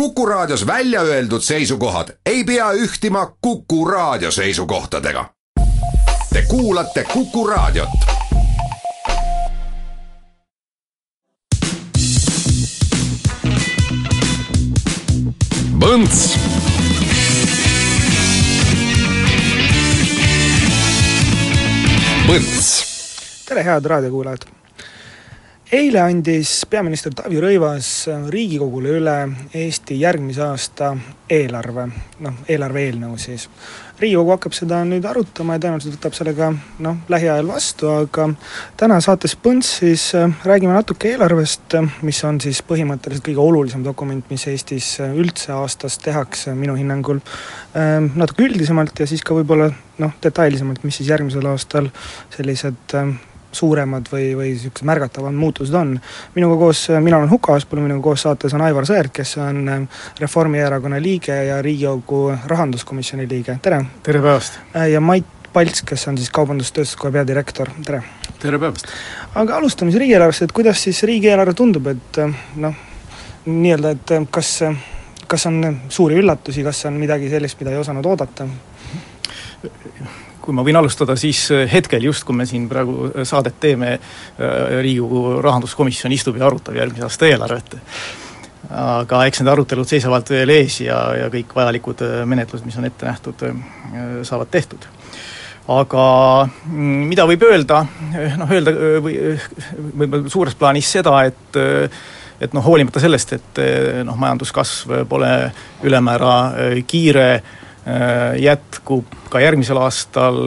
Kuku Raadios välja öeldud seisukohad ei pea ühtima Kuku Raadio seisukohtadega. Te kuulate Kuku Raadiot. Põnts Põnts. tere, head raadiokuulajad! Eile andis peaminister Taavi Rõivas Riigikogule üle Eesti järgmise aasta eelarve, noh, eelarve eelnõu siis. riigikogu hakkab seda nüüd arutama ja tõenäoliselt võtab selle ka noh, lähiajal vastu, aga täna saates Põnts siis äh, räägime natuke eelarvest, mis on siis põhimõtteliselt kõige olulisem dokument, mis Eestis üldse aastas tehakse minu hinnangul, ähm, natuke üldisemalt ja siis ka võib-olla noh, detailsemalt, mis siis järgmisel aastal sellised ähm, suuremad või, või niisugused märgatavamad muutused on. minuga koos, mina olen Huko Aaspõllu, minuga koos saates on Aivar Sõerd, kes on ähm, Reformierakonna liige ja Riigikogu rahanduskomisjoni liige, tere! tere päevast! ja Mait Palts, kes on siis Kaubandus-Tööstuskoja peadirektor, tere! tere päevast! aga alustame siis riigieelarvest, et kuidas siis riigieelarve tundub, et noh, nii-öelda, et kas, kas on suuri üllatusi, kas on midagi sellist, mida ei osanud oodata? Kui ma võin alustada, siis hetkel just, kui me siin praegu saadet teeme, Riigikogu rahanduskomisjon istub ja arutab järgmise aasta eelarvet. aga eks need arutelud seisavad veel ees ja, ja kõik vajalikud menetlused, mis on ette nähtud, saavad tehtud. aga mida võib öelda, noh öelda või võib-olla suures plaanis seda, et et noh, hoolimata sellest, et noh, majanduskasv pole ülemäära kiire, jätkub ka järgmisel aastal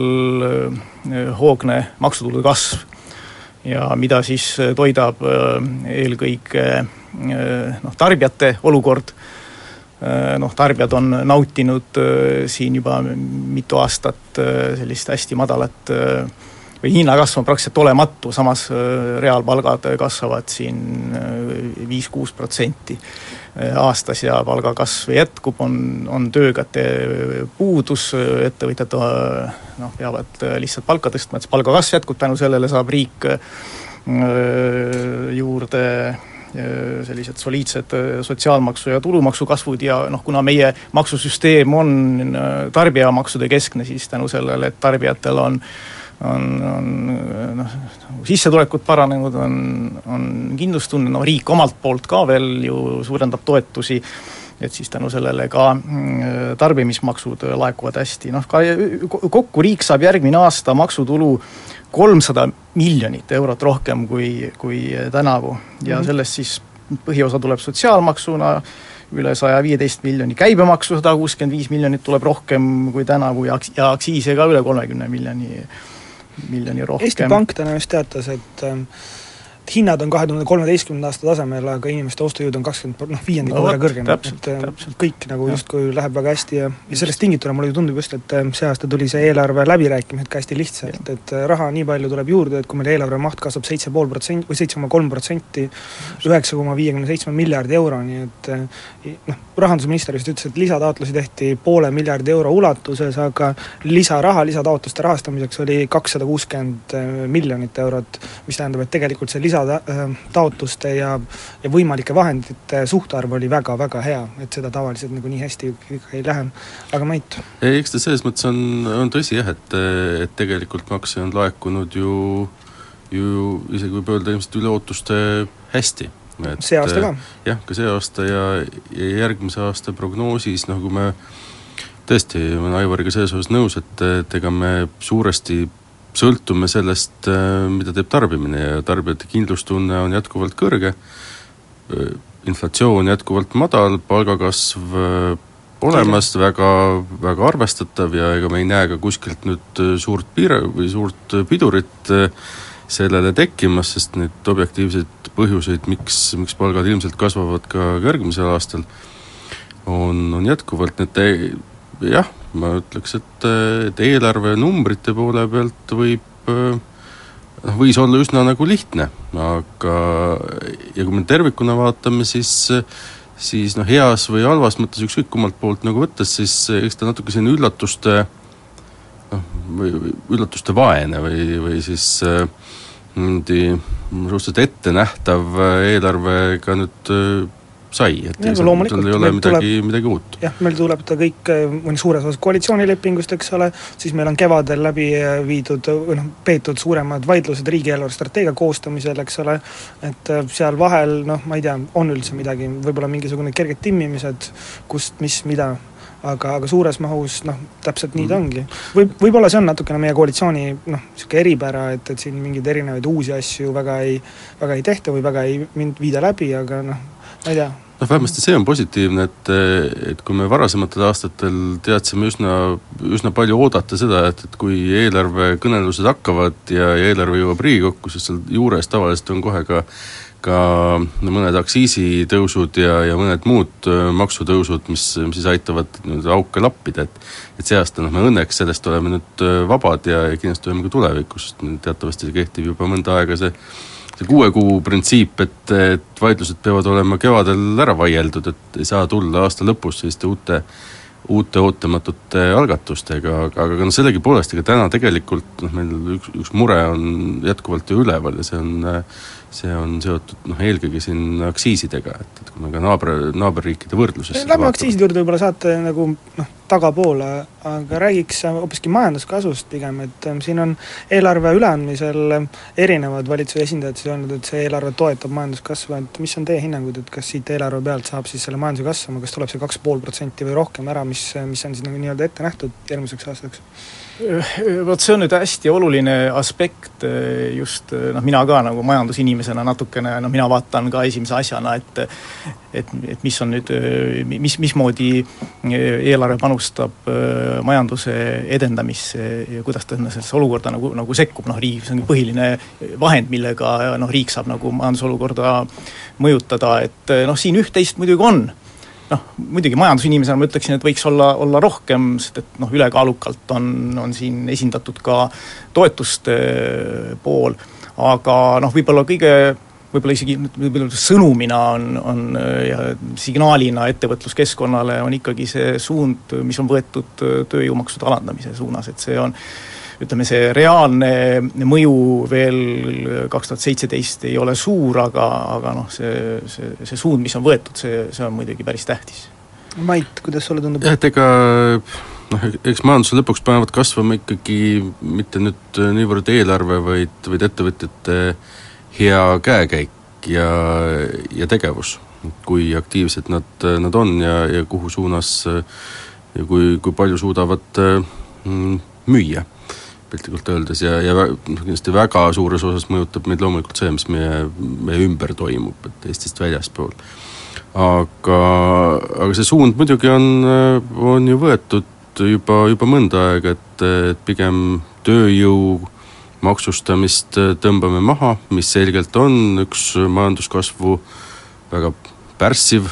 hoogne maksutulude kasv. Ja mida siis toidab eelkõige noh, tarbijate olukord, noh, tarbijad on nautinud siin juba mitu aastat sellist hästi madalat või hinnakasv on praktiliselt olematu, samas reaalpalgad kasvavad siin viis-kuus protsenti aastas ja palgakasv jätkub, on, on töökäte puudus, ettevõtjad noh, peavad lihtsalt palka tõstma, et see palgakasv jätkub, tänu sellele saab riik juurde sellised soliidsed sotsiaalmaksu ja tulumaksu kasvud ja noh, kuna meie maksusüsteem on tarbijamaksude keskne, siis tänu sellele, et tarbijatel on on, on noh, sissetulekud paranenud, on, on kindlustunne, no riik omalt poolt ka veel ju suurendab toetusi, et siis tänu sellele ka tarbimismaksud laekuvad hästi, noh ka kokku riik saab järgmine aasta maksutulu kolmsada miljonit eurot rohkem kui, kui tänavu ja mm -hmm. sellest siis põhiosa tuleb sotsiaalmaksuna, üle saja viieteist miljoni, käibemaksu sada kuuskümmend viis miljonit tuleb rohkem kui tänavu ja, ja aktsiise ka üle kolmekümne miljoni miljoni rohkem. Eesti Pank täna just teatas, et et hinnad on kahe tuhande kolmeteistkümnenda aasta tasemel, aga inimeste ostujõud on kakskümmend noh, viiendiku võrra no, kõrgem, et täpselt. kõik nagu justkui läheb väga hästi ja, ja sellest tingituna mulle tundub just, et see aasta tuli see eelarve läbirääkimised ka hästi lihtsalt, et raha nii palju tuleb juurde, et kui meil eelarve maht kasvab seitse pool protsenti või seitse koma kolm protsenti, üheksa koma viiekümne seitsme miljardi euroni, et noh, rahandusminister just ütles, et lisataotlusi tehti poole miljardi euro ulatuses, aga lisaraha, lisataotluste rahastamiseks oli kakssada kuuskümmend miljonit eurot, mis tähendab, et tegelikult see lisataotluste ja, ja võimalike vahendite suhtarv oli väga-väga hea, et seda tavaliselt nagu nii hästi ikka ei lähe, aga Mait? eks ta selles mõttes on, on tõsi jah, et, et tegelikult makse on laekunud ju ju isegi võib öelda ilmselt üle ootuste hästi see aasta ka? jah, ka see aasta ja, ja järgmise aasta prognoosis, noh kui me tõesti, ma olen Aivariga selles osas nõus, et, et ega me suuresti sõltume sellest, mida teeb tarbimine ja tarbijate kindlustunne on jätkuvalt kõrge, inflatsioon jätkuvalt madal, palgakasv olemas, väga, väga arvestatav ja ega me ei näe ka kuskilt nüüd suurt piire või suurt pidurit sellele tekkimas, sest neid objektiivseid põhjuseid, miks, miks palgad ilmselt kasvavad ka järgmisel aastal, on, on jätkuvalt need jah, ma ütleks, et, et eelarvenumbrite poole pealt võib noh, võis olla üsna nagu lihtne, aga ja kui me tervikuna vaatame, siis siis noh, heas või halvas mõttes, ükskõik kummalt poolt nagu võttes, siis eks ta natuke selline üllatuste noh, või üllatuste vaene või, või siis äh, niimoodi suhteliselt ettenähtav eelarvega nüüd sai, et Ja, aga loomulikult, seal ei ole midagi midagi uut. jah, meil tuleb ta kõik äh, mõni suures osas koalitsioonilepingust, eks ole, siis meil on kevadel läbi äh, viidud või noh, peetud suuremad vaidlused riigieelarve strateegia koostamisel, eks ole, et äh, seal vahel noh, ma ei tea, on üldse midagi, võib-olla mingisugune kerged timmimised, kust, mis, mida, aga, aga suures mahus noh, täpselt nii ta ongi. Võib, võib-olla see on natukene meie koalitsiooni noh, niisugune eripära, et, et siin mingeid erinevaid uusi asju väga ei, väga ei tehta või väga ei mind viida läbi, aga noh, ma ei tea, noh, vähemasti see on positiivne, et, et kui me varasematel aastatel teadsime üsna, üsna palju oodata seda, et, et kui eelarvekõnelused hakkavad ja, ja eelarve jõuab Riigikokku, siis seal juures tavaliselt on kohe ka ka mõned aktsiisitõusud ja, ja mõned muud öö, maksutõusud, mis, mis siis aitavad nii-öelda auke lappida, et et see aasta noh, me õnneks sellest oleme nüüd öö, vabad ja, ja kindlasti oleme ka tulevikus, teatavasti see kehtib juba mõnda aega see see kuue kuu printsiip, et, et vaidlused peavad olema kevadel ära vaieldud, et ei saa tulla aasta lõpus selliste uute uute ootamatute algatustega, aga, aga noh, sellegipoolest, ega täna tegelikult noh, meil üks, üks mure on jätkuvalt ju üleval ja see on see on seotud noh, eelkõige siin aktsiisidega, et, et kui me ka naaber, naaberriikide võrdluses Lähme aktsiiside juurde võib-olla saate nagu noh, tagapoole, aga räägiks hoopiski majanduskasvust pigem, et ähm, siin on eelarve üleandmisel erinevad valitsuse esindajad siis öelnud, et see eelarve toetab majanduskasvu, et mis on teie hinnangud, et kas siit eelarve pealt saab siis selle majanduse kasvama, kas tuleb see kaks pool protsenti või rohkem ära, mis, mis on siis nagu nii-öelda ette nähtud järgmiseks aastaks? Vot see on nüüd hästi oluline aspekt just noh, mina ka nagu majandusinimesena natukene, no mina vaatan ka esimese asjana, et et, et mis on nüüd, mis, mismoodi eelarve panustab majanduse edendamisse ja kuidas ta sellesse olukorda nagu, nagu sekkub, noh riik, see on põhiline vahend, millega noh, riik saab nagu majandusolukorda mõjutada, et noh, siin üht-teist muidugi on noh, muidugi majandusinimesena ma ütleksin, et võiks olla, olla rohkem, sest et noh, ülekaalukalt on, on siin esindatud ka toetuste pool, aga noh, võib-olla kõige võib-olla isegi võib-olla sõnumina on, on ja signaalina ettevõtluskeskkonnale on ikkagi see suund, mis on võetud tööjõumaksude alandamise suunas, et see on ütleme, see reaalne mõju veel kaks tuhat seitseteist ei ole suur, aga, aga noh, see, see, see suund, mis on võetud, see, see on muidugi päris tähtis. Mait, kuidas sulle tundub? jah, et ega noh, eks majanduse lõpuks panevad kasvama ikkagi mitte nüüd niivõrd eelarve, vaid, vaid ettevõtjate hea käekäik ja, ja tegevus. kui aktiivsed nad, nad on ja, ja kuhu suunas ja kui, kui palju suudavad mm, müüa piltlikult öeldes ja, ja noh, kindlasti väga suures osas mõjutab meid loomulikult see, mis meie, meie ümber toimub, et Eestist väljaspool. aga, aga see suund muidugi on, on ju võetud juba, juba mõnda aega, et, et pigem tööjõu maksustamist tõmbame maha, mis selgelt on üks majanduskasvu väga pärssiv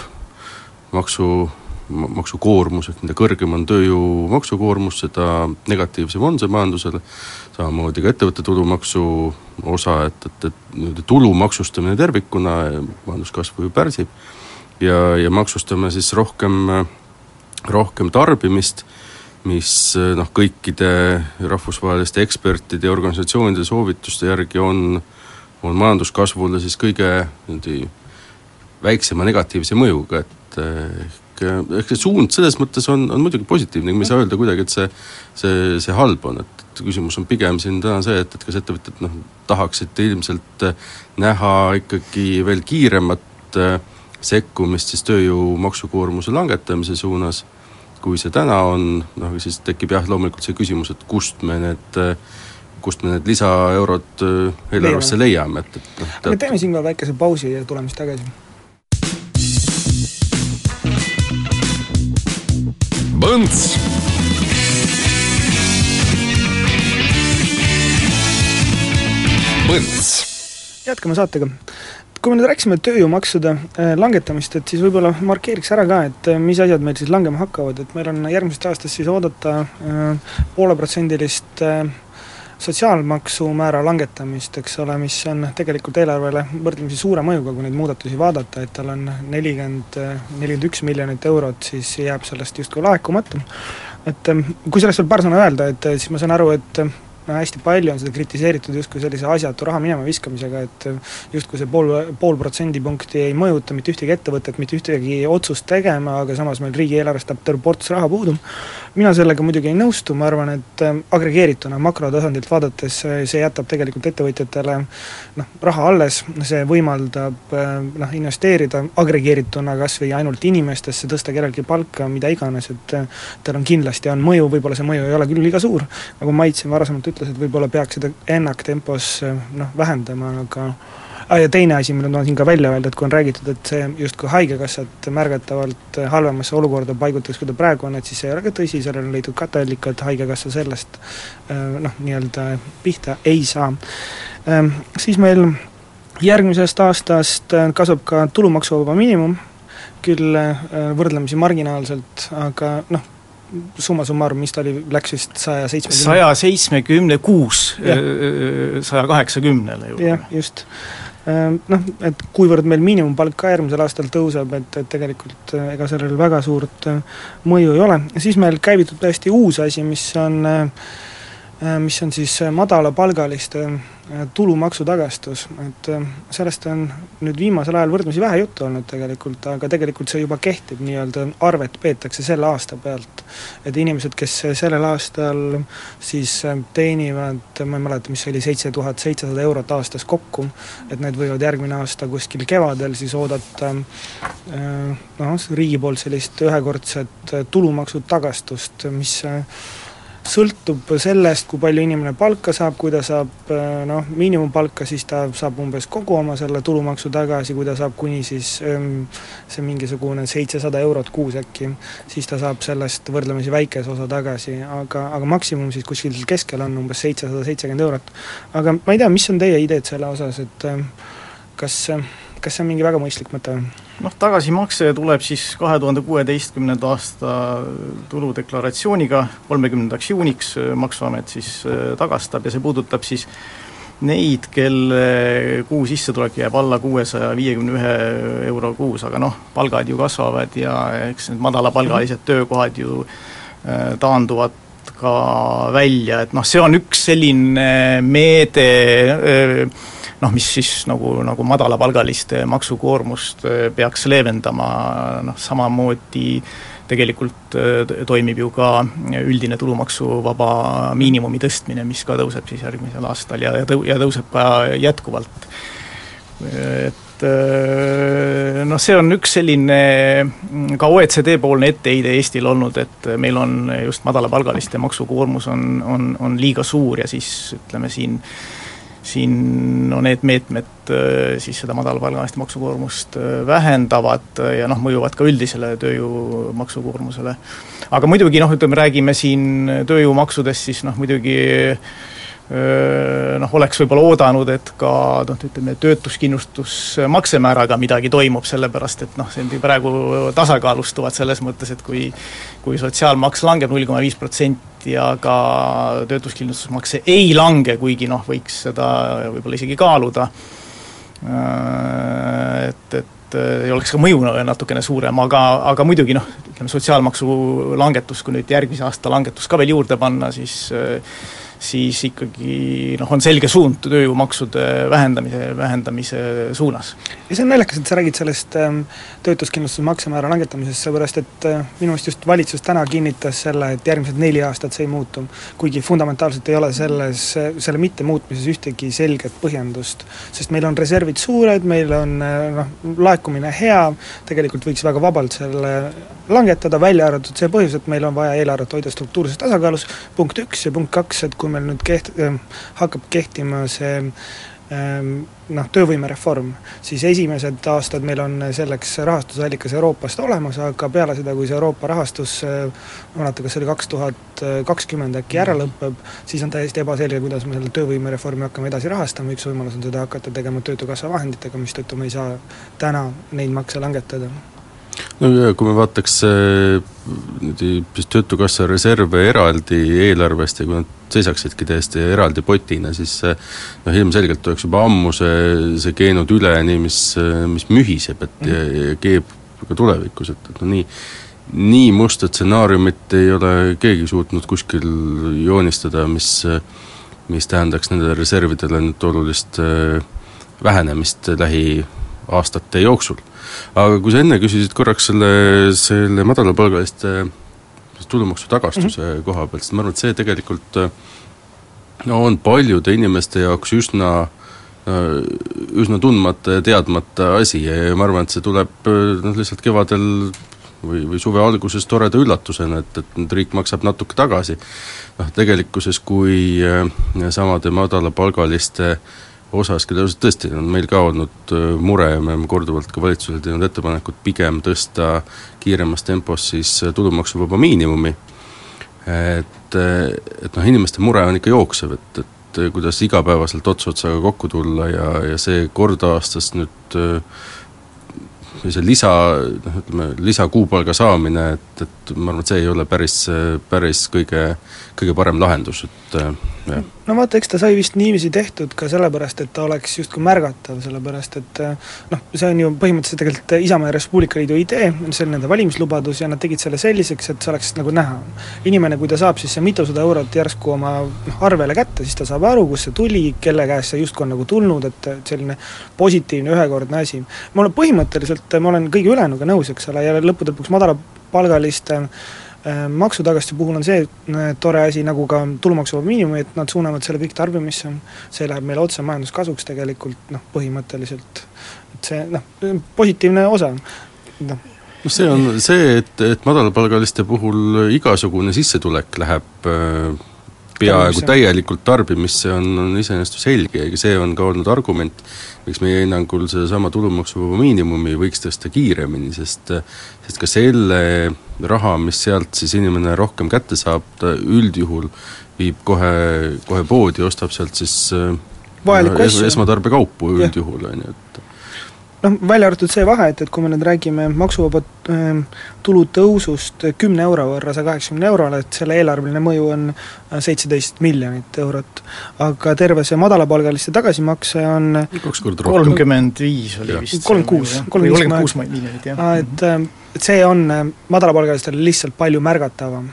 maksu maksukoormus, et mida kõrgem on tööjõu maksukoormus, seda negatiivsem on see majandusele, samamoodi ka ettevõtte tulumaksu osa, et, et, et nii-öelda tulu maksustamine tervikuna majanduskasvu ju pärsib. ja, ja maksustame siis rohkem, rohkem tarbimist, mis noh, kõikide rahvusvaheliste ekspertide ja organisatsioonide soovituste järgi on, on majanduskasvule siis kõige niimoodi väiksema negatiivse mõjuga, et ehk, ehk see suund selles mõttes on, on muidugi positiivne, me ei saa öelda kuidagi, et see, see, see halb on, et, et küsimus on pigem siin täna see, et, et kas ettevõtjad noh, tahaksid ilmselt näha ikkagi veel kiiremat sekkumist siis tööjõu maksukoormuse langetamise suunas, kui see täna on, noh siis tekib jah, loomulikult see küsimus, et kust me need kust me need lisaeurod eelarvesse leiame, et, et noh tead... me teeme siinkohal väikese pausi ja tuleme siis tagasi Põnts. Põnts. jätkame saatega. kui me nüüd rääkisime tööjõumaksude langetamist, et siis võib-olla markeeriks ära ka, et mis asjad meil siis langema hakkavad, et meil on järgmisest aastast siis oodata pooleprotsendilist sotsiaalmaksumäära langetamist, eks ole, mis on tegelikult eelarvele võrdlemisi suure mõjuga, kui neid muudatusi vaadata, et tal on nelikümmend, nelikümmend üks miljonit eurot, siis jääb sellest justkui laekumata. et kui sellest veel paar sõna öelda, et siis ma saan aru, et no hästi palju on seda kritiseeritud justkui sellise asjatu raha minema viskamisega, et justkui see pool, pool protsendipunkti ei mõjuta mitte ühtegi ettevõtet, mitte ühtegi otsust tegema, aga samas meil riigieelarvest jääb terve ports raha puudu. mina sellega muidugi ei nõustu, ma arvan, et agregeerituna makrotasandilt vaadates see jätab tegelikult ettevõtjatele noh, raha alles, see võimaldab noh, investeerida agregeerituna kas või ainult inimestesse, tõsta kellelgi palka, mida iganes, et tal on kindlasti, on mõju, võib-olla see mõju ei ole küll liiga suur, nagu Mait siin varasemalt ütles, et võib-olla peaks seda ennaktempos noh, vähendama, aga ah, ja teine asi, mille ma tahan siin ka välja öelda, et kui on räägitud, et see justkui Haigekassat märgatavalt halvemasse olukorda paigutaks, kui ta praegu on, et siis see ei ole ka tõsi, sellele on leitud katteallikad, Haigekassa sellest noh, nii-öelda pihta ei saa. Siis meil järgmisest aastast kasvab ka tulumaksuvaba miinimum, küll võrdlemisi marginaalselt, aga noh, summa summarum, mis ta oli, läks vist saja seitsmekümne saja seitsmekümne kuus saja kaheksakümnele juba. jah, just. Noh, et kuivõrd meil miinimumpalk ka järgmisel aastal tõuseb, et, et tegelikult ega sellel väga suurt mõju ei ole, siis meil käivitub täiesti uus asi, mis on mis on siis madalapalgaliste tulumaksu tagastus, et sellest on nüüd viimasel ajal võrdlemisi vähe juttu olnud tegelikult, aga tegelikult see juba kehtib, nii-öelda arvet peetakse selle aasta pealt. et inimesed, kes sellel aastal siis teenivad, ma ei mäleta, mis see oli, seitse tuhat seitsesada eurot aastas kokku, et need võivad järgmine aasta kuskil kevadel siis oodata noh, riigi poolt sellist ühekordset tulumaksu tagastust, mis sõltub sellest, kui palju inimene palka saab, kui ta saab noh, miinimumpalka, siis ta saab umbes kogu oma selle tulumaksu tagasi, kui ta saab kuni siis see mingisugune seitsesada eurot kuus äkki, siis ta saab sellest võrdlemisi väikese osa tagasi, aga, aga maksimum siis kuskil keskel on umbes seitsesada seitsekümmend eurot. aga ma ei tea, mis on teie ideed selle osas, et kas kas see on mingi väga mõistlik mõte? noh, tagasimakse tuleb siis kahe tuhande kuueteistkümnenda aasta tuludeklaratsiooniga kolmekümnendaks juuniks Maksuamet siis äh, tagastab ja see puudutab siis neid, kelle kuu sissetulek jääb alla kuuesaja viiekümne ühe euro kuus, aga noh, palgad ju kasvavad ja eks need madalapalgalised töökohad ju äh, taanduvad ka välja, et noh, see on üks selline meede öö, äh, noh, mis siis nagu, nagu madalapalgaliste maksukoormust äh, peaks leevendama, noh samamoodi tegelikult äh, toimib ju ka üldine tulumaksuvaba miinimumi tõstmine, mis ka tõuseb siis järgmisel aastal ja, ja tõu-, ja tõuseb ka jätkuvalt. et äh, noh, see on üks selline ka OECD-poolne etteheide Eestil olnud, et meil on just madalapalgaliste maksukoormus on, on, on liiga suur ja siis ütleme siin äh, siin no need meetmed äh, siis seda madalapalgaliste maksukoormust äh, vähendavad ja noh, mõjuvad ka üldisele tööjõu maksukoormusele. aga muidugi noh, ütleme, räägime siin tööjõumaksudest, siis noh, muidugi noh, oleks võib-olla oodanud, et ka noh, ütleme, töötuskindlustusmaksemääraga midagi toimub, sellepärast et noh, see praegu tasakaalustuvad selles mõttes, et kui kui sotsiaalmaks langeb null koma viis protsenti, aga töötuskindlustusmakse ei lange, kuigi noh, võiks seda võib-olla isegi kaaluda, et, et ei oleks ka mõju natukene suurem, aga, aga muidugi noh, ütleme sotsiaalmaksu langetus, kui nüüd järgmise aasta langetus ka veel juurde panna, siis siis ikkagi noh, on selge suund tööjõumaksude vähendamise, vähendamise suunas. ja see on naljakas, et sa räägid sellest ähm, töötuskindlustusmaksemäära langetamisest, seepärast et äh, minu meelest just valitsus täna kinnitas selle, et järgmised neli aastat see ei muutu. kuigi fundamentaalselt ei ole selles, selle mittemuutmises ühtegi selget põhjendust. sest meil on reservid suured, meil on äh, noh, laekumine hea, tegelikult võiks väga vabalt selle langetada, välja arvatud see põhjus, et meil on vaja eelarvet hoida struktuurses tasakaalus, punkt üks, ja punkt kaks, et kui meil nüüd keht-, hakkab kehtima see noh, töövõimereform, siis esimesed aastad meil on selleks rahastusallikas Euroopast olemas, aga peale seda, kui see Euroopa rahastus, ma ei mäleta, kas see oli kaks tuhat kakskümmend äkki ära lõpeb, siis on täiesti ebaselge, kuidas me selle töövõimereformi hakkame edasi rahastama, üks võimalus on seda hakata tegema Töötukassa vahenditega, mistõttu me ei saa täna neid makse langetada no ja kui me vaataks niimoodi siis Töötukassa reserve eraldi eelarvest ja kui nad seisaksidki täiesti eraldi potina, siis noh, ilmselgelt oleks juba ammu see, see keenud üleni, mis, mis mühiseb, et ja, ja keeb ka tulevikus, et, et no nii nii musta stsenaariumit ei ole keegi suutnud kuskil joonistada, mis mis tähendaks nendele reservidele nüüd olulist äh, vähenemist lähiaastate jooksul. aga kui sa enne küsisid korraks selle, selle madalapalgaliste tulumaksu tagastuse mm -hmm. koha pealt, siis ma arvan, et see tegelikult no on paljude inimeste jaoks üsna üsna tundmata ja teadmata asi ja ma arvan, et see tuleb noh, lihtsalt kevadel või, või suve alguses toreda üllatusena, et, et nüüd riik maksab natuke tagasi. noh, tegelikkuses kui samade madalapalgaliste osas, osas tõesti on meil ka olnud mure ja me oleme korduvalt ka valitsusele teinud ettepanekut pigem tõsta kiiremas tempos siis tulumaksuvaba miinimumi, et, et noh, inimeste mure on ikka jooksev, et, et kuidas igapäevaselt ots otsaga kokku tulla ja, ja see kord aastas nüüd või see lisa, noh ütleme, lisakuupalga saamine, et, et ma arvan, et see ei ole päris, päris kõige, kõige parem lahendus, et jah. no vaata, eks ta sai vist niiviisi tehtud ka sellepärast, et ta oleks justkui märgatav, sellepärast et noh, see on ju põhimõtteliselt tegelikult Isamaa ja Res Publica Liidu idee, see on nende valimislubadus ja nad tegid selle selliseks, et see oleks nagu näha. inimene, kui ta saab siis see mitusada eurot järsku oma noh, arvele kätte, siis ta saab aru, kust see tuli, kelle käest see justkui on nagu tulnud, et selline positiivne ühekordne asi. ma olen põhimõtteliselt, ma olen kõigi ülejäänuga nõus, eks ole, ja lõppude lõpuks madalapalgaliste äh, maksutagaste puhul on see äh, tore asi, nagu ka tulumaksuvaba miinimum, et nad suunavad selle kõik tarbimisse, see läheb meile otse majanduskasuks tegelikult noh, põhimõtteliselt. et see noh, positiivne osa, noh. noh see on see, et, et madalapalgaliste puhul igasugune sissetulek läheb äh, peaaegu täielikult tarbimisse, on, on iseenesest selge ja see on ka olnud argument, miks meie hinnangul sedasama tulumaksuvaba miinimumi võiks tõsta kiiremini, sest sest ka selle raha, mis sealt siis inimene rohkem kätte saab, ta üldjuhul viib kohe, kohe poodi, ostab sealt siis vajalikku es, asja. esmatarbekaupu üldjuhul, on ju, et noh, välja arvatud see vahe, et, et kui me nüüd räägime maksuvaba äh, tulu tõusust kümne euro võrra saja kaheksakümne eurole, et selle eelarveline mõju on äh, seitseteist miljonit eurot. aga terve see madalapalgaliste tagasimakse on kolmkümmend viis oli vist kolmkümmend kuus, kolmkümmend kuus miljonit, jah. et, äh, et see on äh, madalapalgalistele lihtsalt palju märgatavam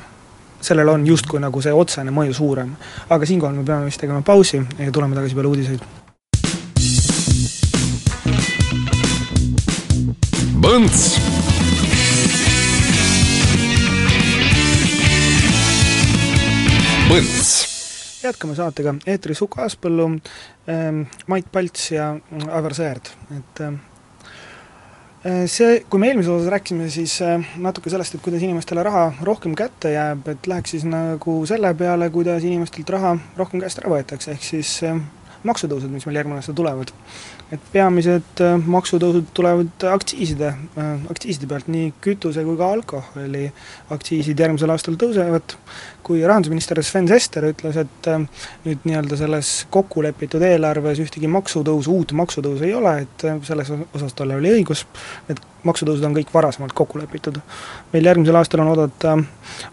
sellel on justkui nagu see otsene mõju suurem. aga siinkohal me peame vist tegema pausi ja tuleme tagasi peale uudiseid Põnts. Põnts. jätkame saatega, eetris Uku Aaspõllu ähm,, Mait Palts ja Aivar Sõerd, et äh, see, kui me eelmises osas rääkisime, siis äh, natuke sellest, et kuidas inimestele raha rohkem kätte jääb, et läheks siis nagu selle peale, kuidas inimestelt raha rohkem käest ära võetakse, ehk siis äh, maksutõusud, mis meil järgmine aasta tulevad et peamised äh, maksutõusud tulevad aktsiiside, äh, aktsiiside pealt, nii kütuse kui ka alkoholi aktsiisid järgmisel aastal tõusevad, kui rahandusminister Sven Sester ütles, et äh, nüüd nii-öelda selles kokkulepitud eelarves ühtegi maksutõusu, uut maksutõusu ei ole, et selles osas tal oli õigus, need maksutõusud on kõik varasemalt kokku lepitud. meil järgmisel aastal on oodata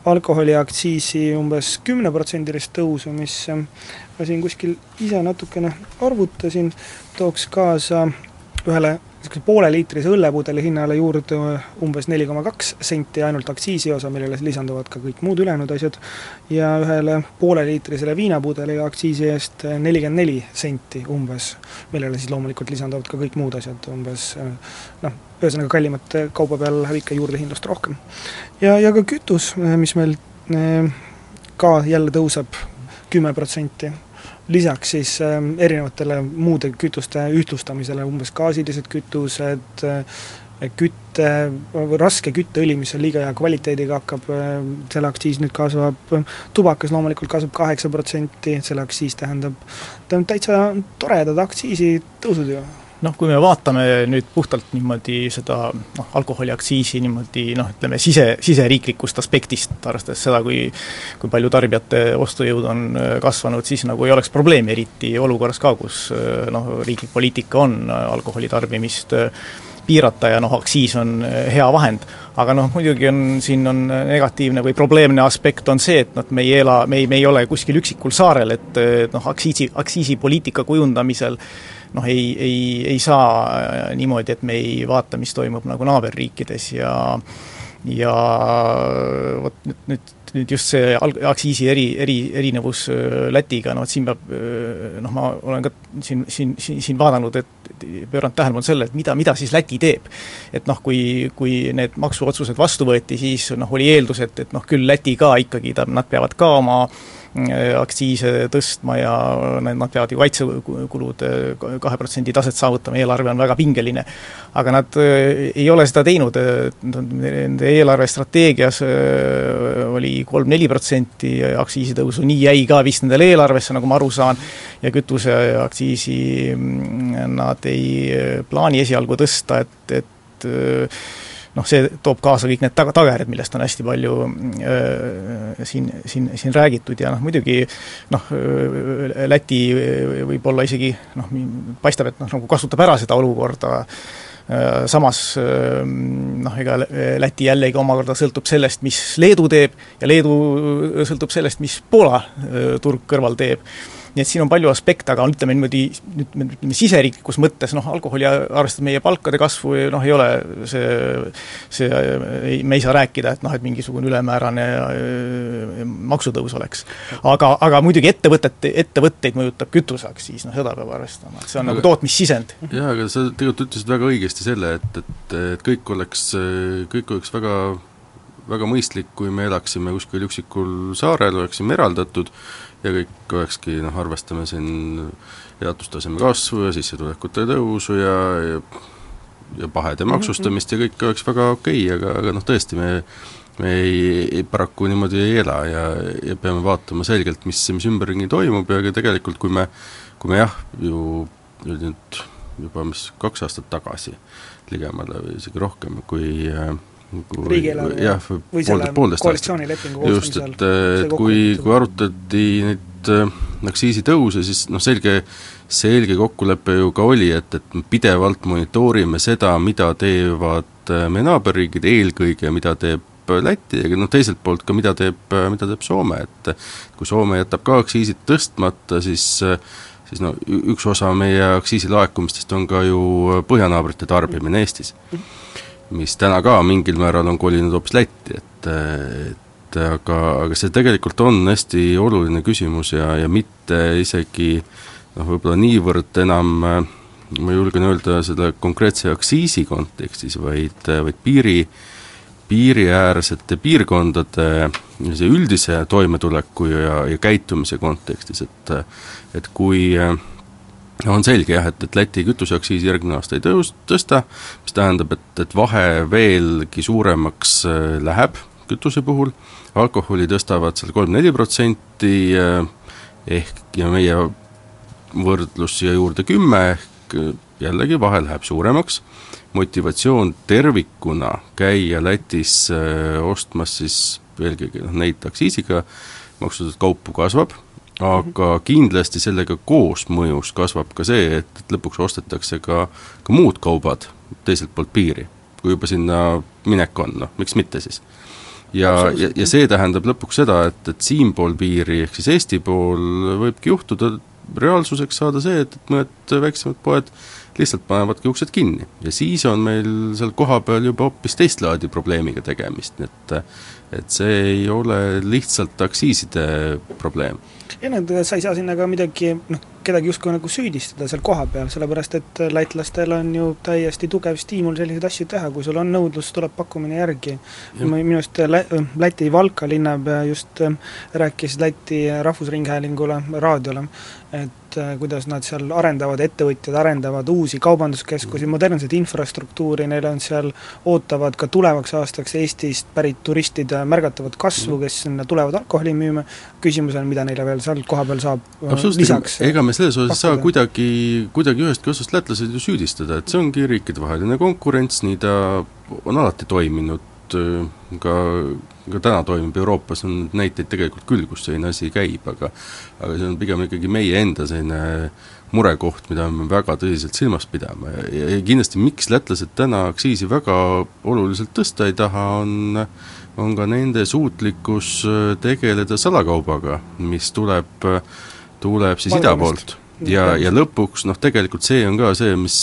alkoholiaktsiisi umbes kümneprotsendilist tõusu, mis ma siin kuskil ise natukene arvutasin, tooks kaasa ühele niisuguse pooleliitrise õllepudeli hinnale juurde umbes neli koma kaks senti ainult aktsiisi osa, millele lisanduvad ka kõik muud ülejäänud asjad, ja ühele pooleliitrisele viinapudeli aktsiisi eest nelikümmend neli senti umbes, millele siis loomulikult lisanduvad ka kõik muud asjad, umbes noh, ühesõnaga kallimate kauba peale läheb ikka juurdehindlust rohkem. ja, ja ka kütus, mis meil eh, ka jälle tõuseb kümme protsenti lisaks siis äh, erinevatele muude kütuste ühtlustamisele, umbes gaasilised kütused äh,, kütte, raske kütteõli, mis on liiga hea kvaliteediga, hakkab äh,, selle aktsiis nüüd kasvab, tubakas loomulikult kasvab kaheksa protsenti, selle aktsiis tähendab, tähendab täitsa toredad aktsiisitõusud ju noh, kui me vaatame nüüd puhtalt niimoodi seda noh, alkoholiaktsiisi niimoodi noh, ütleme sise, siseriiklikust aspektist, arvestades seda, kui kui palju tarbijate ostujõud on äh, kasvanud, siis nagu ei oleks probleemi, eriti olukorras ka, kus äh, noh, riiklik poliitika on äh, alkoholi tarbimist piirata ja noh, aktsiis on hea vahend. aga noh, muidugi on, siin on negatiivne või probleemne aspekt on see, et noh, me ei ela, me ei, me ei ole kuskil üksikul saarel, et noh, aktsiisi, aktsiisipoliitika kujundamisel noh, ei, ei, ei saa äh, niimoodi, et me ei vaata, mis toimub nagu naaberriikides ja ja vot nüüd, nüüd nüüd just see alg-, aktsiisi eri, eri, erinevus Lätiga, no et siin peab noh, ma olen ka siin, siin, siin, siin vaadanud, et pööranud tähelepanu sellele, et mida, mida siis Läti teeb. et noh, kui, kui need maksuotsused vastu võeti, siis noh, oli eeldus, et, et noh, küll Läti ka ikkagi, ta, nad peavad ka oma Äh, aktsiise tõstma ja nad peavad ju kaitsekulude kahe protsendi taset saavutama, eelarve on väga pingeline. aga nad äh, ei ole seda teinud, nende eelarvestrateegias äh, oli kolm-neli protsenti aktsiisitõusu, nii jäi ka vist nendele eelarvesse, nagu ma aru saan, ja kütuseaktsiisi mm, nad ei plaani esialgu tõsta, et, et noh, see toob kaasa kõik need taga, tagajärjed, millest on hästi palju äh, siin, siin, siin räägitud ja noh, muidugi noh, Läti võib-olla isegi noh, paistab, et noh, nagu kasutab ära seda olukorda äh,, samas äh, noh, ega Läti jällegi omakorda sõltub sellest, mis Leedu teeb ja Leedu sõltub sellest, mis Poola äh, turg kõrval teeb nii et siin on palju aspekte, aga ütleme niimoodi, nüüd ütleme siseriiklikus mõttes noh, alkoholi arvestades meie palkade kasvu noh, ei ole see, see, me ei saa rääkida, et noh, et mingisugune ülemäärane äh, maksutõus oleks. aga, aga muidugi ettevõtete, ettevõtteid mõjutab kütuseaktsiis, noh seda peab arvestama, et see on aga, nagu tootmissisend. jah, aga sa tegelikult ütlesid väga õigesti selle, et, et, et kõik oleks, kõik oleks väga väga mõistlik, kui me elaksime kuskil üksikul saarel, oleksime eraldatud ja kõik olekski noh, arvestame siin elatustaseme kasvu ja sissetulekute tõusu ja, ja ja pahede maksustamist ja kõik oleks väga okei okay,, aga, aga noh, tõesti, me me ei, ei, paraku niimoodi ei ela ja, ja peame vaatama selgelt, mis, mis ümberringi toimub ja ka tegelikult, kui me, kui me jah, ju nüüd juba mis kaks aastat tagasi ligemale või isegi rohkem, kui äh, riigieelarve jah, poolteist, poolteist koalitsioonilepingu just, et, et kui, kui arutati neid äh, aktsiisitõuse, siis noh, selge, selge kokkulepe ju ka oli, et, et me pidevalt monitoorime seda, mida teevad äh, meie naaberriigid, eelkõige mida teeb Läti, aga noh, teiselt poolt ka mida teeb, mida teeb Soome, et kui Soome jätab ka aktsiisid tõstmata, siis siis no üks osa meie aktsiisilaekumistest on ka ju põhjanaabrite tarbimine Eestis. Mm. -hmm mis täna ka mingil määral on kolinud hoopis Lätti, et et aga, aga see tegelikult on hästi oluline küsimus ja, ja mitte isegi noh, võib-olla niivõrd enam ma julgen öelda selle konkreetse aktsiisi kontekstis, vaid, vaid piiri, piiriäärsete piirkondade sellise üldise toimetuleku ja, ja käitumise kontekstis, et et kui äh, on selge jah, et, et Läti kütuseaktsiisi järgmine aasta ei tõus-, tõsta, mis tähendab, et, et vahe veelgi suuremaks äh, läheb kütuse puhul, alkoholi tõstavad seal kolm-neli protsenti äh, ehk ja meie võrdlus siia juurde kümme, ehk äh, jällegi vahe läheb suuremaks, motivatsioon tervikuna käia Lätis ostmas siis eelkõige noh, neid aktsiisiga maksustatud kaupu kasvab aga kindlasti sellega koosmõjus kasvab ka see, et, et lõpuks ostetakse ka, ka muud kaubad teiselt poolt piiri. kui juba sinna minek on, noh, miks mitte siis. ja, ja, ja see tähendab lõpuks seda, et, et siinpool piiri, ehk siis Eesti pool võibki juhtuda reaalsuseks saada see, et, et mõned väiksemad poed lihtsalt panevadki uksed kinni ja siis on meil seal kohapeal juba hoopis teist laadi probleemiga tegemist, nii et et see ei ole lihtsalt aktsiiside probleem ja noh, sa ei saa sinna ka midagi noh, kedagi justkui nagu süüdistada seal kohapeal, sellepärast et lätlastel on ju täiesti tugev stiimul selliseid asju teha, kui sul on nõudlus, tuleb pakkumine järgi. minu arust Lä-, Läti Valka linnapea just äh, rääkis Läti Rahvusringhäälingule, raadiole, et äh, kuidas nad seal arendavad, ettevõtjad arendavad uusi kaubanduskeskusi, modernset infrastruktuuri, neil on seal, ootavad ka tulevaks aastaks Eestist pärit turistide märgatavat kasvu, kes sinna tulevad alkoholi müüma, küsimus on, mida neile veel seal kohapeal saab äh, lisaks ega me selles osas ei saa kuidagi, kuidagi ühestki otsast lätlased ju süüdistada, et see ongi riikidevaheline konkurents, nii ta on alati toiminud, ka ka täna toimib Euroopas, on näiteid tegelikult küll, kus selline asi käib, aga aga see on pigem ikkagi meie enda selline murekoht, mida me väga tõsiselt silmas pidama. Ja, ja, ja kindlasti miks lätlased täna aktsiisi väga oluliselt tõsta ei taha, on on ka nende suutlikkus tegeleda salakaubaga, mis tuleb, tuleb siis ida poolt. ja, ja lõpuks noh, tegelikult see on ka see, mis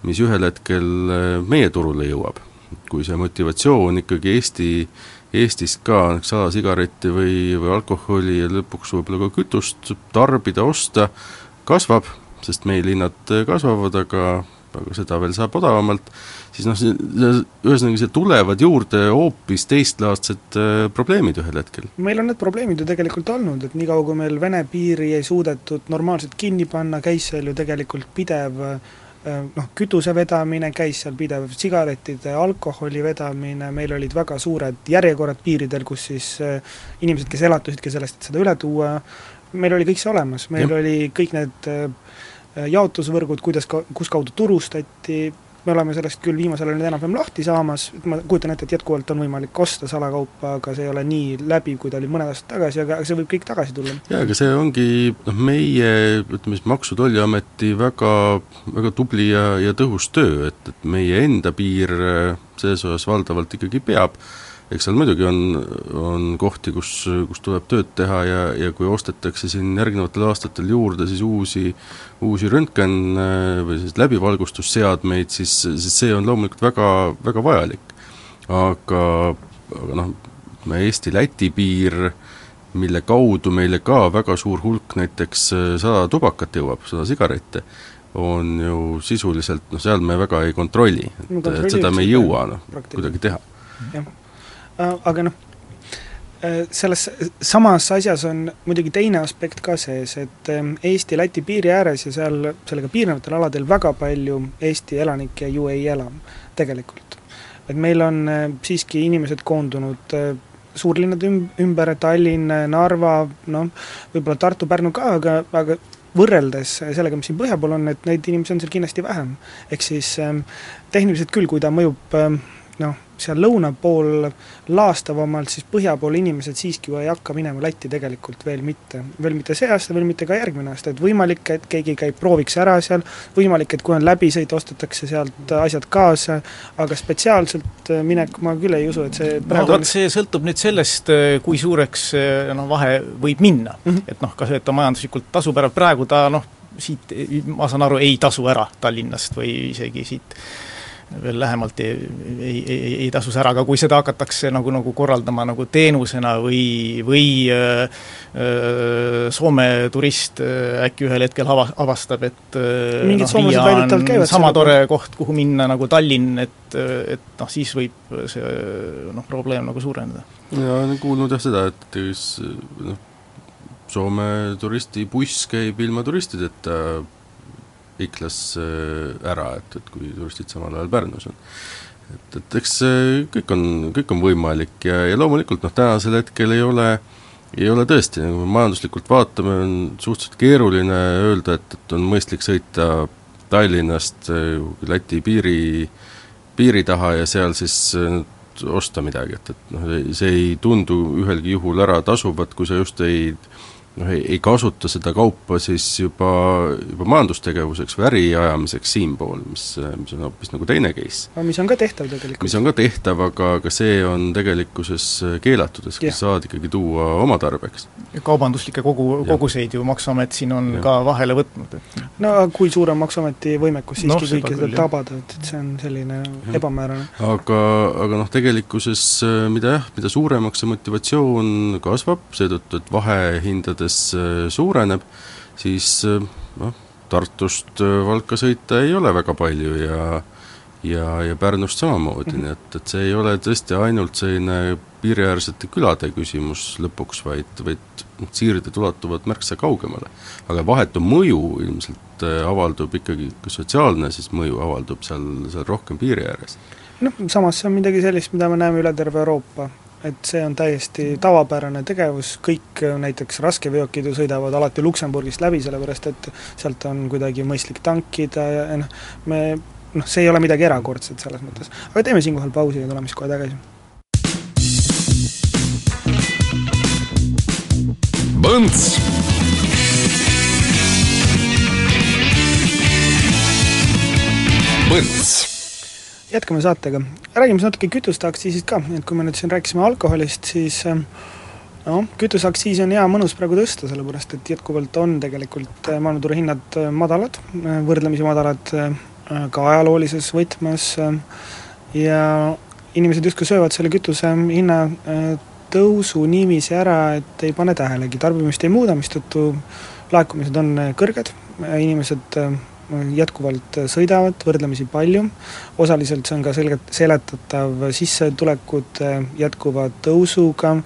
mis ühel hetkel meie turule jõuab kui see motivatsioon ikkagi Eesti, Eestist ka näiteks salasigaretti või, või alkoholi ja lõpuks võib-olla ka kütust tarbida, osta, kasvab, sest meil hinnad kasvavad, aga aga seda veel saab odavamalt, siis noh, ühesõnaga, see tulevad juurde hoopis teistlaadsed äh, probleemid ühel hetkel. meil on need probleemid ju tegelikult olnud, et niikaua, kui meil Vene piiri ei suudetud normaalselt kinni panna, käis seal ju tegelikult pidev äh, noh, kütuse vedamine, käis seal pidev sigarettide, alkoholi vedamine, meil olid väga suured järjekorrad piiridel, kus siis äh, inimesed, kes elatusidki sellest, et seda üle tuua, meil oli kõik see olemas, meil ja. oli kõik need Äh, jaotusvõrgud, kuidas ka, kus kaudu turustati, me oleme sellest küll viimasel ajal nüüd enam-vähem lahti saamas, ma kujutan ette, et jätkuvalt on võimalik osta salakaupa, aga see ei ole nii läbiv, kui ta oli mõned aastad tagasi, aga see võib kõik tagasi tulla. jaa, aga see ongi noh, meie ütleme siis Maksu- ja Tolliameti väga, väga tubli ja, ja tõhus töö, et, et meie enda piir äh, selles osas valdavalt ikkagi peab eks seal muidugi on, on kohti, kus, kus tuleb tööd teha ja, ja kui ostetakse siin järgnevatel aastatel juurde siis uusi, uusi röntgen või selliseid läbivalgustusseadmeid, siis, siis see on loomulikult väga, väga vajalik. aga, aga noh, Eesti-Läti piir, mille kaudu meile ka väga suur hulk näiteks äh, sada tubakat jõuab, sada sigarette, on ju sisuliselt, noh seal me väga ei kontrolli, et, et seda me ei jõua noh, kuidagi teha. jah aga noh, äh, selles samas asjas on muidugi teine aspekt ka sees, et ähm, Eesti-Läti piiri ääres ja seal sellega piirnevatel aladel väga palju Eesti elanikke ju ei ela tegelikult. et meil on äh, siiski inimesed koondunud suurlinnade üm-, ümber, Tallinn, Narva, noh, võib-olla Tartu, Pärnu ka, aga, aga võrreldes sellega, mis siin põhja pool on, et neid inimesi on seal kindlasti vähem. ehk siis ähm, tehniliselt küll, kui ta mõjub ähm, noh, seal lõuna pool laastavamalt, siis põhja pool inimesed siiski ju ei hakka minema Lätti tegelikult veel mitte. veel mitte see aasta, veel mitte ka järgmine aasta, et võimalik, et keegi käib, prooviks ära seal, võimalik, et kui on läbisõit, ostetakse sealt asjad kaasa, aga spetsiaalselt minek ma küll ei usu, et see praegu no vot, see sõltub nüüd sellest, kui suureks noh, vahe võib minna mm. -hmm. et noh, kas et ta majanduslikult tasub ära, praegu ta noh, siit ma saan aru, ei tasu ära Tallinnast või isegi siit veel lähemalt ei, ei, ei, ei tasu see ära, aga kui seda hakatakse nagu, nagu korraldama nagu teenusena või, või öö, öö, Soome turist äkki ühel hetkel ava-, avastab, et mingid noh, soomlased väidetavalt käivad sama tore koht, kuhu minna nagu Tallinn, et, et noh, siis võib see noh, probleem nagu suureneda. jaa, olen kuulnud jah seda, et noh, Soome turistibuss käib ilma turistideta Iklas äh, ära, et, et kui turistid samal ajal Pärnus on. et, et eks kõik on, kõik on võimalik ja, ja loomulikult noh, tänasel hetkel ei ole ei ole tõesti, kui me majanduslikult vaatame, on suhteliselt keeruline öelda, et, et on mõistlik sõita Tallinnast äh, Läti piiri, piiri taha ja seal siis äh, osta midagi, et, et noh, see ei tundu ühelgi juhul ära tasuvat, kui sa just ei noh, ei, ei kasuta seda kaupa siis juba, juba majandustegevuseks või äri ajamiseks siinpool, mis, mis on hoopis nagu teine case. aga mis on ka tehtav tegelikult. mis on ka tehtav, aga, aga see on tegelikkuses keelatud, et sa saad ikkagi tuua oma tarbeks. kaubanduslikke kogu, koguseid ju Maksuamet siin on ja. ka vahele võtnud, et no aga kui suur on Maksuameti võimekus siiski no, kõike seda tabada, et, et see on selline ja. ebamäärane. aga, aga noh, tegelikkuses mida jah, mida suuremaks see motivatsioon kasvab, seetõttu, et vahehindade mõttes äh, suureneb, siis äh, noh, Tartust äh, Valka sõita ei ole väga palju ja ja, ja Pärnust samamoodi mm, -hmm. nii et, et see ei ole tõesti ainult selline piiriäärsete külade küsimus lõpuks, vaid, vaid noh, siirded ulatuvad märksa kaugemale. aga vahetu mõju ilmselt avaldub ikkagi, ka sotsiaalne siis mõju avaldub seal, seal rohkem piiri ääres. noh, samas see on midagi sellist, mida me näeme üle terve Euroopa et see on täiesti tavapärane tegevus, kõik näiteks raskeveokid ju sõidavad alati Luksemburgist läbi, sellepärast et sealt on kuidagi mõistlik tankida ja, noh, me noh, see ei ole midagi erakordset selles mõttes. aga teeme siinkohal pausi ja tuleme siis kohe tagasi. Põnts Põnts jätkame saatega, räägime siis natuke kütusteaktsiisist ka, et kui me nüüd siin rääkisime alkoholist, siis ähm, noh, kütuseaktsiisi on hea mõnus praegu tõsta, sellepärast et jätkuvalt on tegelikult äh, maailmaturu hinnad äh, madalad, äh, võrdlemisi madalad ka ajaloolises võtmes, ja inimesed justkui söövad selle kütuse hinna äh, tõusu niiviisi ära, et ei pane tähelegi, tarbimist ei muuda, mistõttu laekumised on kõrged, inimesed jätkuvalt sõidavad võrdlemisi palju, osaliselt see on ka selgelt seletatav sissetulekute jätkuva tõusuga,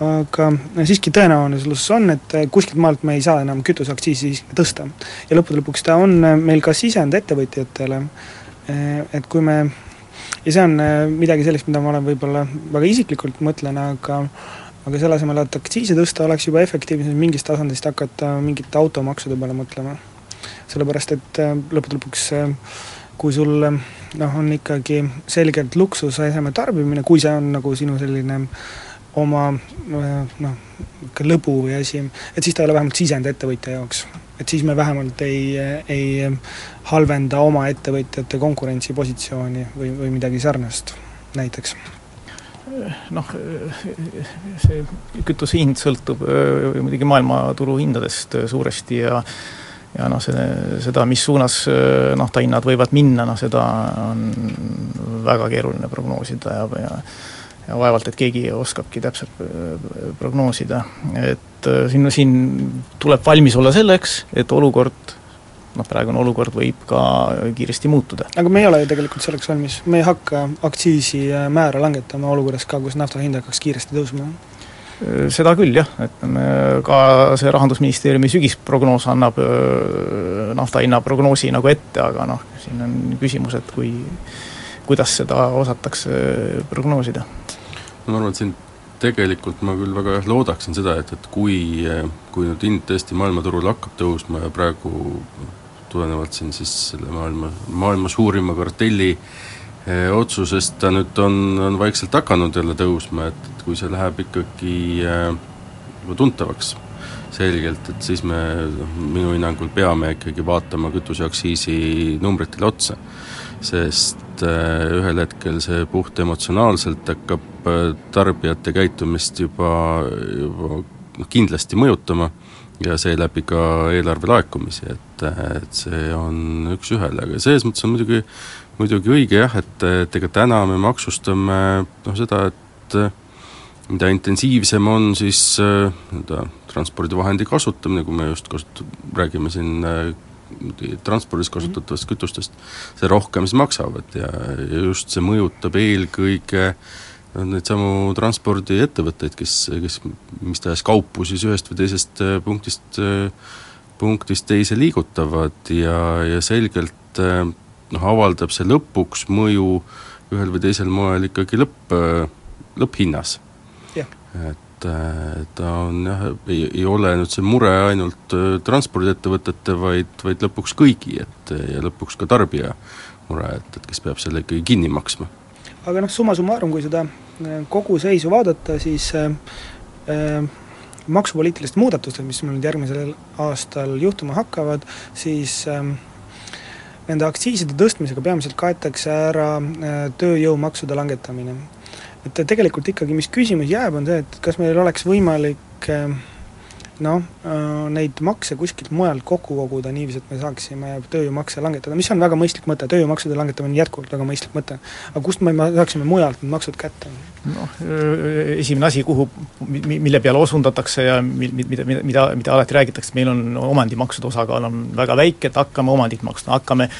aga siiski tõenäosus on, et kuskilt maalt me ei saa enam kütuseaktsiisi tõsta. ja lõppude lõpuks ta on meil ka sisend ettevõtjatele, et kui me ja see on midagi sellist, mida ma olen võib-olla väga isiklikult mõtlen, aga aga selle asemel, et aktsiise tõsta, oleks juba efektiivsem mingist tasandist hakata mingite automaksude peale mõtlema. Sellepärast, et äh, lõppude lõpuks äh, kui sul noh, on ikkagi selgelt luksuseseme tarbimine, kui see on nagu sinu selline oma noh, niisugune lõbu või asi, et siis ta ei ole vähemalt sisend ettevõtja jaoks. Et siis me vähemalt ei, ei halvenda oma ettevõtjate konkurentsipositsiooni või, või midagi sarnast näiteks. Noh, see kütuse hind sõltub äh, muidugi maailmaturu hindadest äh, suuresti ja ja noh, see, seda, mis suunas äh, naftahinnad võivad minna, noh seda on väga keeruline prognoosida ja, ja ja vaevalt, et keegi oskabki täpselt äh, prognoosida, et äh, siin, siin tuleb valmis olla selleks, et olukord noh, praegune olukord võib ka kiiresti muutuda. aga me ei ole ju tegelikult selleks valmis, me ei hakka aktsiisimäära langetama olukorras ka, kus nafta hind hakkaks kiiresti tõusma? Äh, seda küll jah, et ka see Rahandusministeeriumi sügisprognoos annab nafta hinna prognoosi nagu ette, aga noh, siin on küsimus, et kui kuidas seda osatakse prognoosida. Ma arvan, et siin tegelikult ma küll väga loodaksin seda, et, et kui, kui nüüd hind tõesti maailmaturul hakkab tõusma ja praegu tulenevalt siin siis selle maailma, maailma suurima kartelli eh, otsusest ta nüüd on, on vaikselt hakanud jälle tõusma, et, et kui see läheb ikkagi eh, juba tuntavaks selgelt, et siis me noh, minu hinnangul peame ikkagi vaatama kütuseaktsiisi numbritele otsa. sest eh, ühel hetkel see puht emotsionaalselt hakkab Äh, tarbijate käitumist juba, juba noh, kindlasti mõjutama ja seeläbi ka eelarve laekumisi, et, et see on üks-ühele, aga selles mõttes on muidugi, muidugi õige jah, et, et ega täna me maksustame noh, seda, et mida intensiivsem on siis äh, nii-öelda transpordivahendi kasutamine, kui me just kasut-, räägime siin äh, transpordis kasutatavatest kütustest, see rohkem siis maksavad ja, ja just see mõjutab eelkõige äh, neid samu transpordiettevõtteid, kes, kes mis tahes kaupu siis ühest või teisest äh, punktist, äh, punktist teise liigutavad ja, ja selgelt äh, noh, avaldab see lõpuks mõju ühel või teisel moel ikkagi lõpp, lõpphinnas. et ta on jah, ei, ei ole nüüd see mure ainult transpordiettevõtete, vaid, vaid lõpuks kõigi, et ja lõpuks ka tarbija mure, et, et kes peab selle ikkagi kinni maksma aga noh, summa summarum, kui seda äh, kogu seisu vaadata, siis äh, äh, maksupoliitilised muudatused, mis meil nüüd järgmisel aastal juhtuma hakkavad, siis äh, nende aktsiiside tõstmisega peamiselt kaetakse ära äh, tööjõumaksude langetamine. et tegelikult ikkagi, mis küsimus jääb, on see, et kas meil oleks võimalik äh, noh, äh, neid makse kuskilt mujalt kokku koguda niiviisi, et me saaksime tööjõumakse langetada, mis on väga mõistlik mõte, tööjõumaksude langetamine on jätkuvalt väga mõistlik mõte. aga kust me saaksime mujalt need maksud kätte? noh, esimene asi, kuhu, mille peale osundatakse ja mi-, mida, mida, mida, mida alati räägitakse, meil on omandimaksude osakaal on väga väike, et hakkame omandit maksustama, hakkame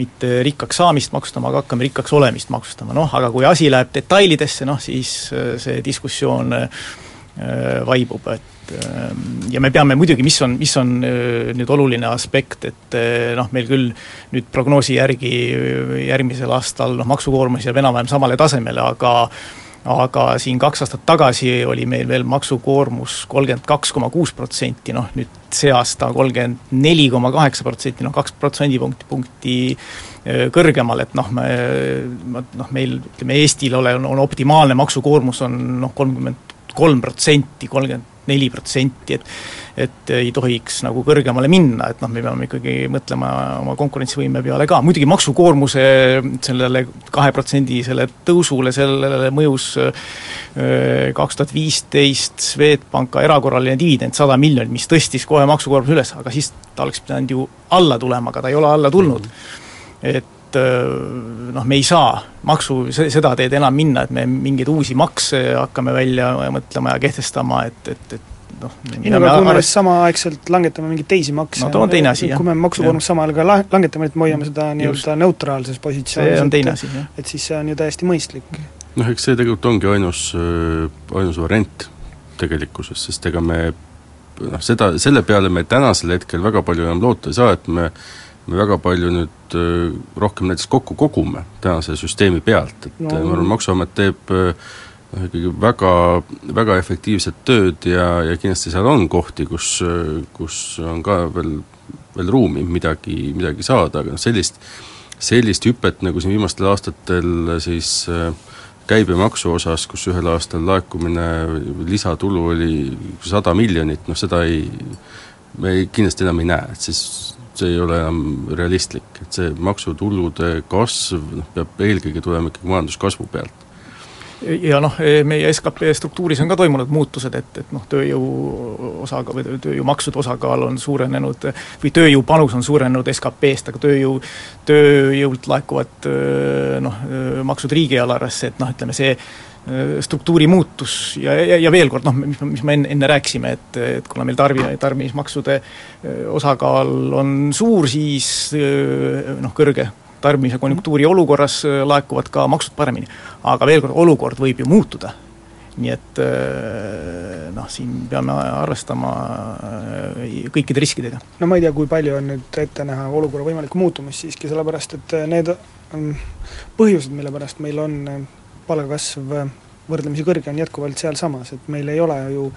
mitte rikkaks saamist maksustama, aga hakkame rikkaks olemist maksustama, noh aga kui asi läheb detailidesse, noh siis see diskussioon vaibub, et Ehm, ja me peame muidugi, mis on, mis on äh, nüüd oluline aspekt, et äh, noh, meil küll nüüd prognoosi järgi äh, järgmisel aastal noh, maksukoormus jääb enam-vähem samale tasemele, aga aga siin kaks aastat tagasi oli meil veel maksukoormus kolmkümmend kaks koma kuus protsenti, noh nüüd see aasta kolmkümmend neli koma kaheksa protsenti, noh kaks protsendipunkti, punkti kõrgemal, et noh, me noh, meil ütleme, Eestil ole, on, on optimaalne maksukoormus on noh, kolmkümmend kolm protsenti, kolmkümmend neli protsenti, et et ei tohiks nagu kõrgemale minna, et noh, me peame ikkagi mõtlema oma konkurentsivõime peale ka, muidugi maksukoormuse sellele kaheprotsendisele tõusule, sellele mõjus kaks tuhat viisteist Swedbanka erakorraline dividend sada miljonit, mis tõstis kohe maksukoormuse üles, aga siis ta oleks pidanud ju alla tulema, aga ta ei ole alla tulnud. et et noh, me ei saa maksu, seda teed enam minna, et me mingeid uusi makse hakkame välja mõtlema ja kehtestama, et, et, et noh. ei no aga kui me samaaegselt langetame mingeid teisi makse no too on teine asi, jah. kui me maksukoormust samal ajal ka la-, langetame, et me hoiame seda nii-öelda neutraalses positsioonis, see on teine asi, jah. et siis see on ju täiesti mõistlik. noh, eks see tegelikult ongi ainus, ainus variant tegelikkuses, sest ega me noh, seda, selle peale me tänasel hetkel väga palju enam loota ei saa, et me me väga palju nüüd rohkem näiteks kokku kogume tänase süsteemi pealt, et no. ma arvan, Maksuamet teeb noh, ikkagi väga, väga efektiivset tööd ja, ja kindlasti seal on kohti, kus, kus on ka veel, veel ruumi midagi, midagi saada, aga noh, sellist, sellist hüpet, nagu siin viimastel aastatel siis äh, käibemaksu osas, kus ühel aastal laekumine, lisatulu oli sada miljonit, noh seda ei, me ei, kindlasti enam ei näe, et siis see ei ole enam realistlik, et see maksutulude kasv noh, peab eelkõige tulema ikkagi majanduskasvu pealt. Ja noh, meie skp struktuuris on ka toimunud muutused, et, et noh, tööjõu osaga või tööjõumaksude osakaal on suurenenud või tööjõu panus on suurenenud SKP-st, aga tööjõu, tööjõult laekuvad noh, maksud riigieelarvesse, et noh, ütleme see struktuuri muutus ja, ja, ja veel kord noh, mis, mis me enne, enne rääkisime, et, et kuna meil tarbi-, tarbimismaksude osakaal on suur, siis noh, kõrge tarbimise konjunktuuri olukorras äh, laekuvad ka maksud paremini. aga veel kord, olukord võib ju muutuda. nii et äh, noh, siin peame arvestama äh, kõikide riskidega. no ma ei tea, kui palju on nüüd ette näha olukorra võimalikku muutumist siiski, sellepärast et need põhjused, mille pärast meil on palgakasv võrdlemisi kõrge, on jätkuvalt sealsamas, et meil ei ole ju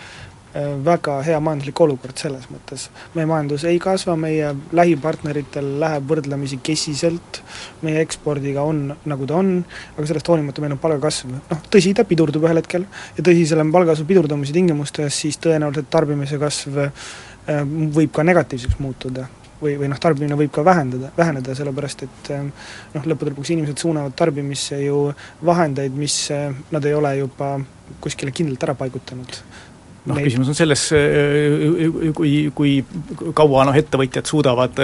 Äh, väga hea majanduslik olukord selles mõttes. meie majandus ei kasva, meie lähipartneritel läheb võrdlemisi kesiselt, meie ekspordiga on, nagu ta on, aga sellest hoolimata meil on palgakasv, noh tõsi, ta pidurdub ühel hetkel ja tõsi, selle palgakasvu pidurdumise tingimustes siis tõenäoliselt tarbimise kasv äh, võib ka negatiivseks muutuda või, või noh, tarbimine võib ka vähendada, väheneda, sellepärast et äh, noh, lõppude lõpuks inimesed suunavad tarbimisse ju vahendeid, mis nad ei ole juba kuskile kindlalt ära paigutanud. Noh, küsimus on selles, kui, kui kaua noh, ettevõtjad suudavad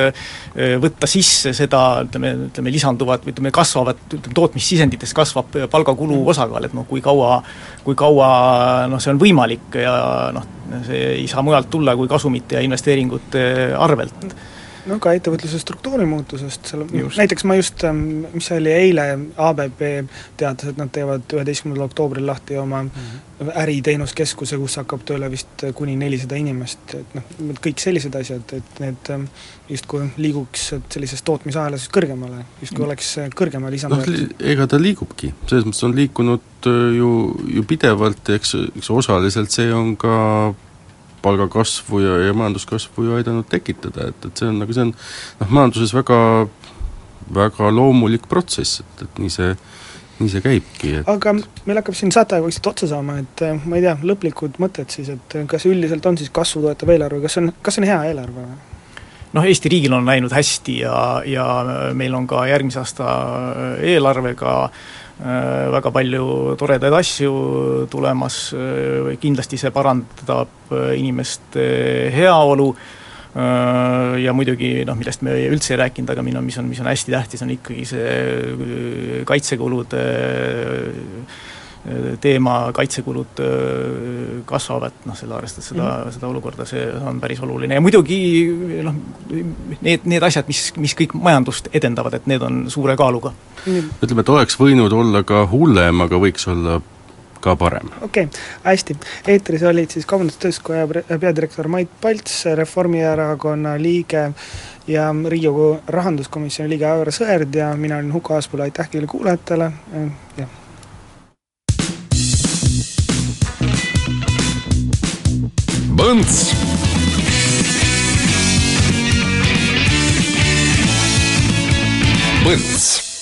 võtta sisse seda, ütleme, ütleme lisanduvat või ütleme, kasvavat, ütleme tootmissisendites kasvab palgakulu mm. osakaal, et noh, kui kaua, kui kaua noh, see on võimalik ja noh, see ei saa mujalt tulla kui kasumite ja investeeringute arvelt no ka ettevõtluse struktuuri muutusest, seal just. näiteks ma just, ähm, mis see oli, eile ABB teatas, et nad teevad üheteistkümnendal oktoobril lahti oma mm -hmm. äriteenuskeskuse, kus hakkab tööle vist kuni nelisada inimest, et noh, kõik sellised asjad, et need ähm, justkui liiguks sellises tootmisahelas kõrgemale, justkui mhm. oleks kõrgema lisandväärtus noh, ega ta liigubki, selles mõttes on liikunud äh, ju, ju pidevalt, eks, eks osaliselt see on ka palgakasvu ja, ja majanduskasvu ju aidanud tekitada, et, et see on nagu see on noh, majanduses väga, väga loomulik protsess, et, et nii see, nii see käibki, et aga meil hakkab siin saateaeg vaikselt otsa saama, et eh, ma ei tea, lõplikud mõtted siis, et kas üldiselt on siis kasvu toetav eelarve, kas on, kas on hea eelarve või? noh, Eesti riigil on läinud hästi ja, ja meil on ka järgmise aasta eelarvega Äh, väga palju toredaid asju tulemas, äh, kindlasti see parandab äh, inimeste heaolu. Ja muidugi noh, millest me üldse ei rääkinud, aga minu, mis on, mis on hästi tähtis, on ikkagi see kaitsekulude teema, kaitsekulud kasvavad, noh selle arvestades seda mm, -hmm. seda olukorda, see on päris oluline ja muidugi noh, need, need asjad, mis, mis kõik majandust edendavad, et need on suure kaaluga mm. -hmm. ütleme, et oleks võinud olla ka hullem, aga võiks olla ka parem. okei okay,, hästi. eetris olid siis Kaubandus-Tööstuskoja peadirektor Mait Palts, Reformierakonna liige ja Riigikogu rahanduskomisjoni liige Aivar Sõerd ja mina olin Huko Aaspõllu, aitäh kõigile kuulajatele, jah Põnts. Põnts